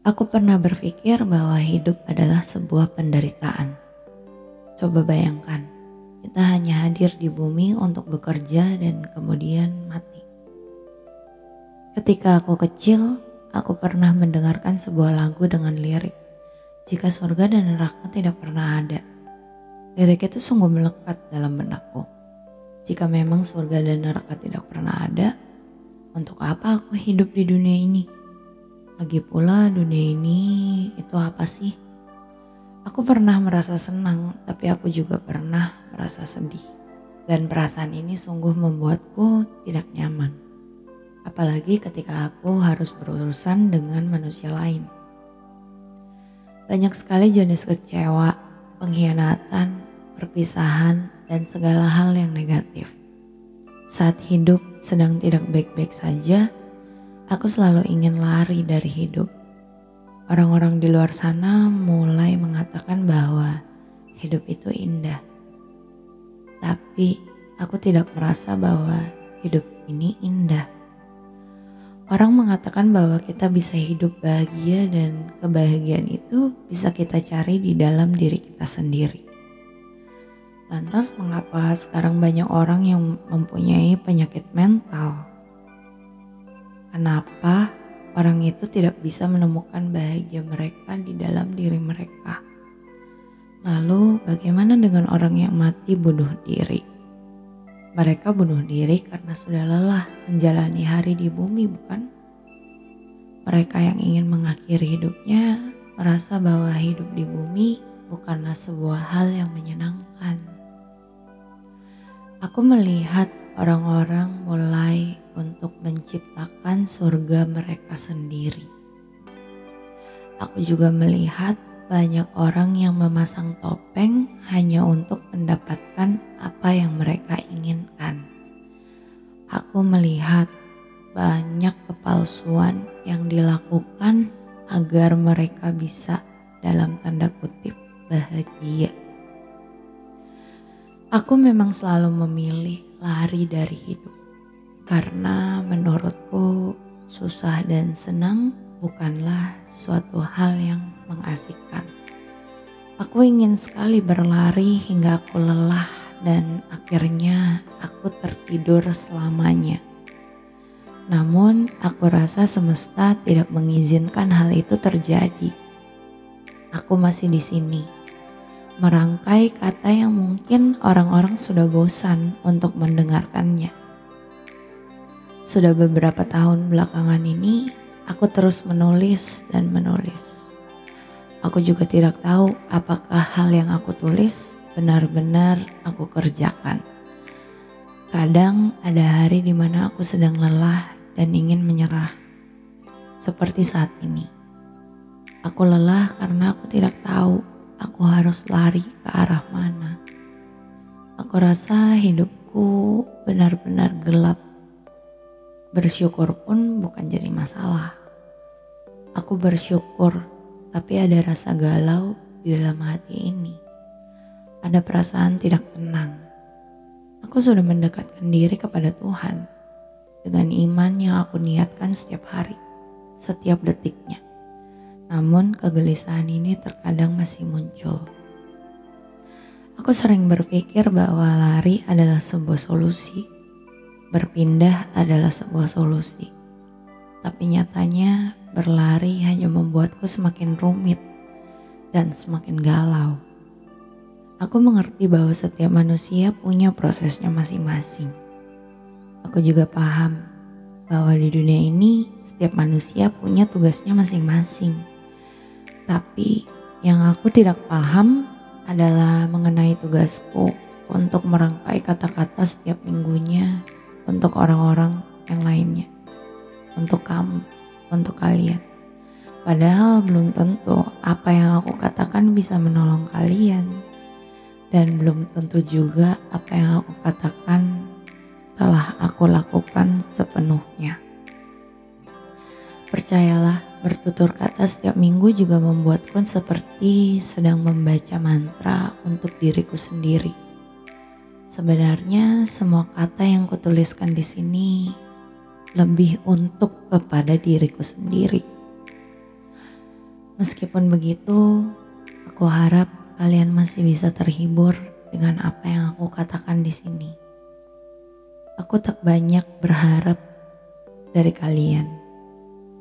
Aku pernah berpikir bahwa hidup adalah sebuah penderitaan. Coba bayangkan, kita hanya hadir di bumi untuk bekerja dan kemudian mati. Ketika aku kecil, aku pernah mendengarkan sebuah lagu dengan lirik, "Jika surga dan neraka tidak pernah ada." Lirik itu sungguh melekat dalam benakku. Jika memang surga dan neraka tidak pernah ada, untuk apa aku hidup di dunia ini? Lagi pula dunia ini itu apa sih? Aku pernah merasa senang, tapi aku juga pernah merasa sedih. Dan perasaan ini sungguh membuatku tidak nyaman. Apalagi ketika aku harus berurusan dengan manusia lain. Banyak sekali jenis kecewa pengkhianatan, perpisahan, dan segala hal yang negatif. Saat hidup sedang tidak baik-baik saja, aku selalu ingin lari dari hidup. Orang-orang di luar sana mulai mengatakan bahwa hidup itu indah. Tapi aku tidak merasa bahwa hidup ini indah. Orang mengatakan bahwa kita bisa hidup bahagia dan kebahagiaan itu bisa kita cari di dalam diri kita sendiri. Lantas mengapa sekarang banyak orang yang mempunyai penyakit mental? Kenapa orang itu tidak bisa menemukan bahagia mereka di dalam diri mereka? Lalu bagaimana dengan orang yang mati bunuh diri? Mereka bunuh diri karena sudah lelah menjalani hari di bumi, bukan? Mereka yang ingin mengakhiri hidupnya merasa bahwa hidup di bumi bukanlah sebuah hal yang menyenangkan. Aku melihat orang-orang mulai untuk menciptakan surga mereka sendiri. Aku juga melihat banyak orang yang memasang topeng hanya untuk mendapatkan apa yang mereka inginkan. Aku melihat banyak kepalsuan yang dilakukan agar mereka bisa dalam tanda kutip bahagia. Aku memang selalu memilih lari dari hidup karena menurutku susah dan senang bukanlah suatu hal yang mengasihkan. Aku ingin sekali berlari hingga aku lelah dan akhirnya aku tertidur selamanya. Namun aku rasa semesta tidak mengizinkan hal itu terjadi. Aku masih di sini, merangkai kata yang mungkin orang-orang sudah bosan untuk mendengarkannya. Sudah beberapa tahun belakangan ini, Aku terus menulis dan menulis. Aku juga tidak tahu apakah hal yang aku tulis benar-benar aku kerjakan. Kadang ada hari di mana aku sedang lelah dan ingin menyerah. Seperti saat ini. Aku lelah karena aku tidak tahu aku harus lari ke arah mana. Aku rasa hidupku benar-benar gelap. Bersyukur pun bukan jadi masalah. Aku bersyukur, tapi ada rasa galau di dalam hati ini. Ada perasaan tidak tenang. Aku sudah mendekatkan diri kepada Tuhan dengan iman yang aku niatkan setiap hari, setiap detiknya. Namun kegelisahan ini terkadang masih muncul. Aku sering berpikir bahwa lari adalah sebuah solusi, berpindah adalah sebuah solusi. Tapi nyatanya Berlari hanya membuatku semakin rumit dan semakin galau. Aku mengerti bahwa setiap manusia punya prosesnya masing-masing. Aku juga paham bahwa di dunia ini setiap manusia punya tugasnya masing-masing. Tapi yang aku tidak paham adalah mengenai tugasku untuk merangkai kata-kata setiap minggunya untuk orang-orang yang lainnya, untuk kamu untuk kalian. Padahal belum tentu apa yang aku katakan bisa menolong kalian. Dan belum tentu juga apa yang aku katakan telah aku lakukan sepenuhnya. Percayalah, bertutur kata setiap minggu juga membuatku seperti sedang membaca mantra untuk diriku sendiri. Sebenarnya semua kata yang kutuliskan di sini lebih untuk kepada diriku sendiri Meskipun begitu, aku harap kalian masih bisa terhibur dengan apa yang aku katakan di sini. Aku tak banyak berharap dari kalian.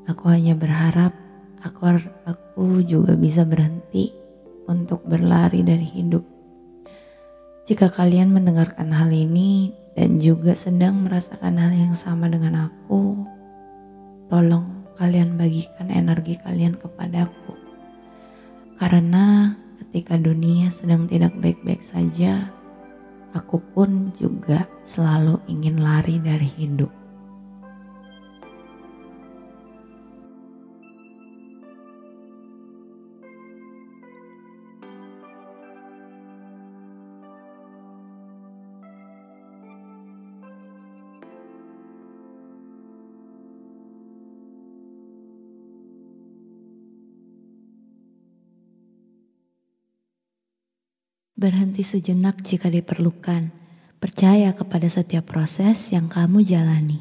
Aku hanya berharap aku aku juga bisa berhenti untuk berlari dari hidup. Jika kalian mendengarkan hal ini dan juga sedang merasakan hal yang sama dengan aku, tolong kalian bagikan energi kalian kepadaku. Karena ketika dunia sedang tidak baik-baik saja, aku pun juga selalu ingin lari dari hidup. Berhenti sejenak jika diperlukan. Percaya kepada setiap proses yang kamu jalani.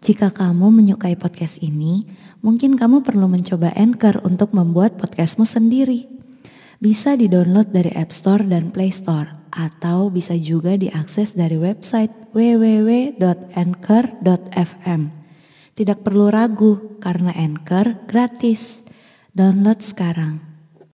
Jika kamu menyukai podcast ini, mungkin kamu perlu mencoba Anchor untuk membuat podcastmu sendiri. Bisa di-download dari App Store dan Play Store, atau bisa juga diakses dari website www.anchor.fm. Tidak perlu ragu, karena Anchor gratis. Download sekarang.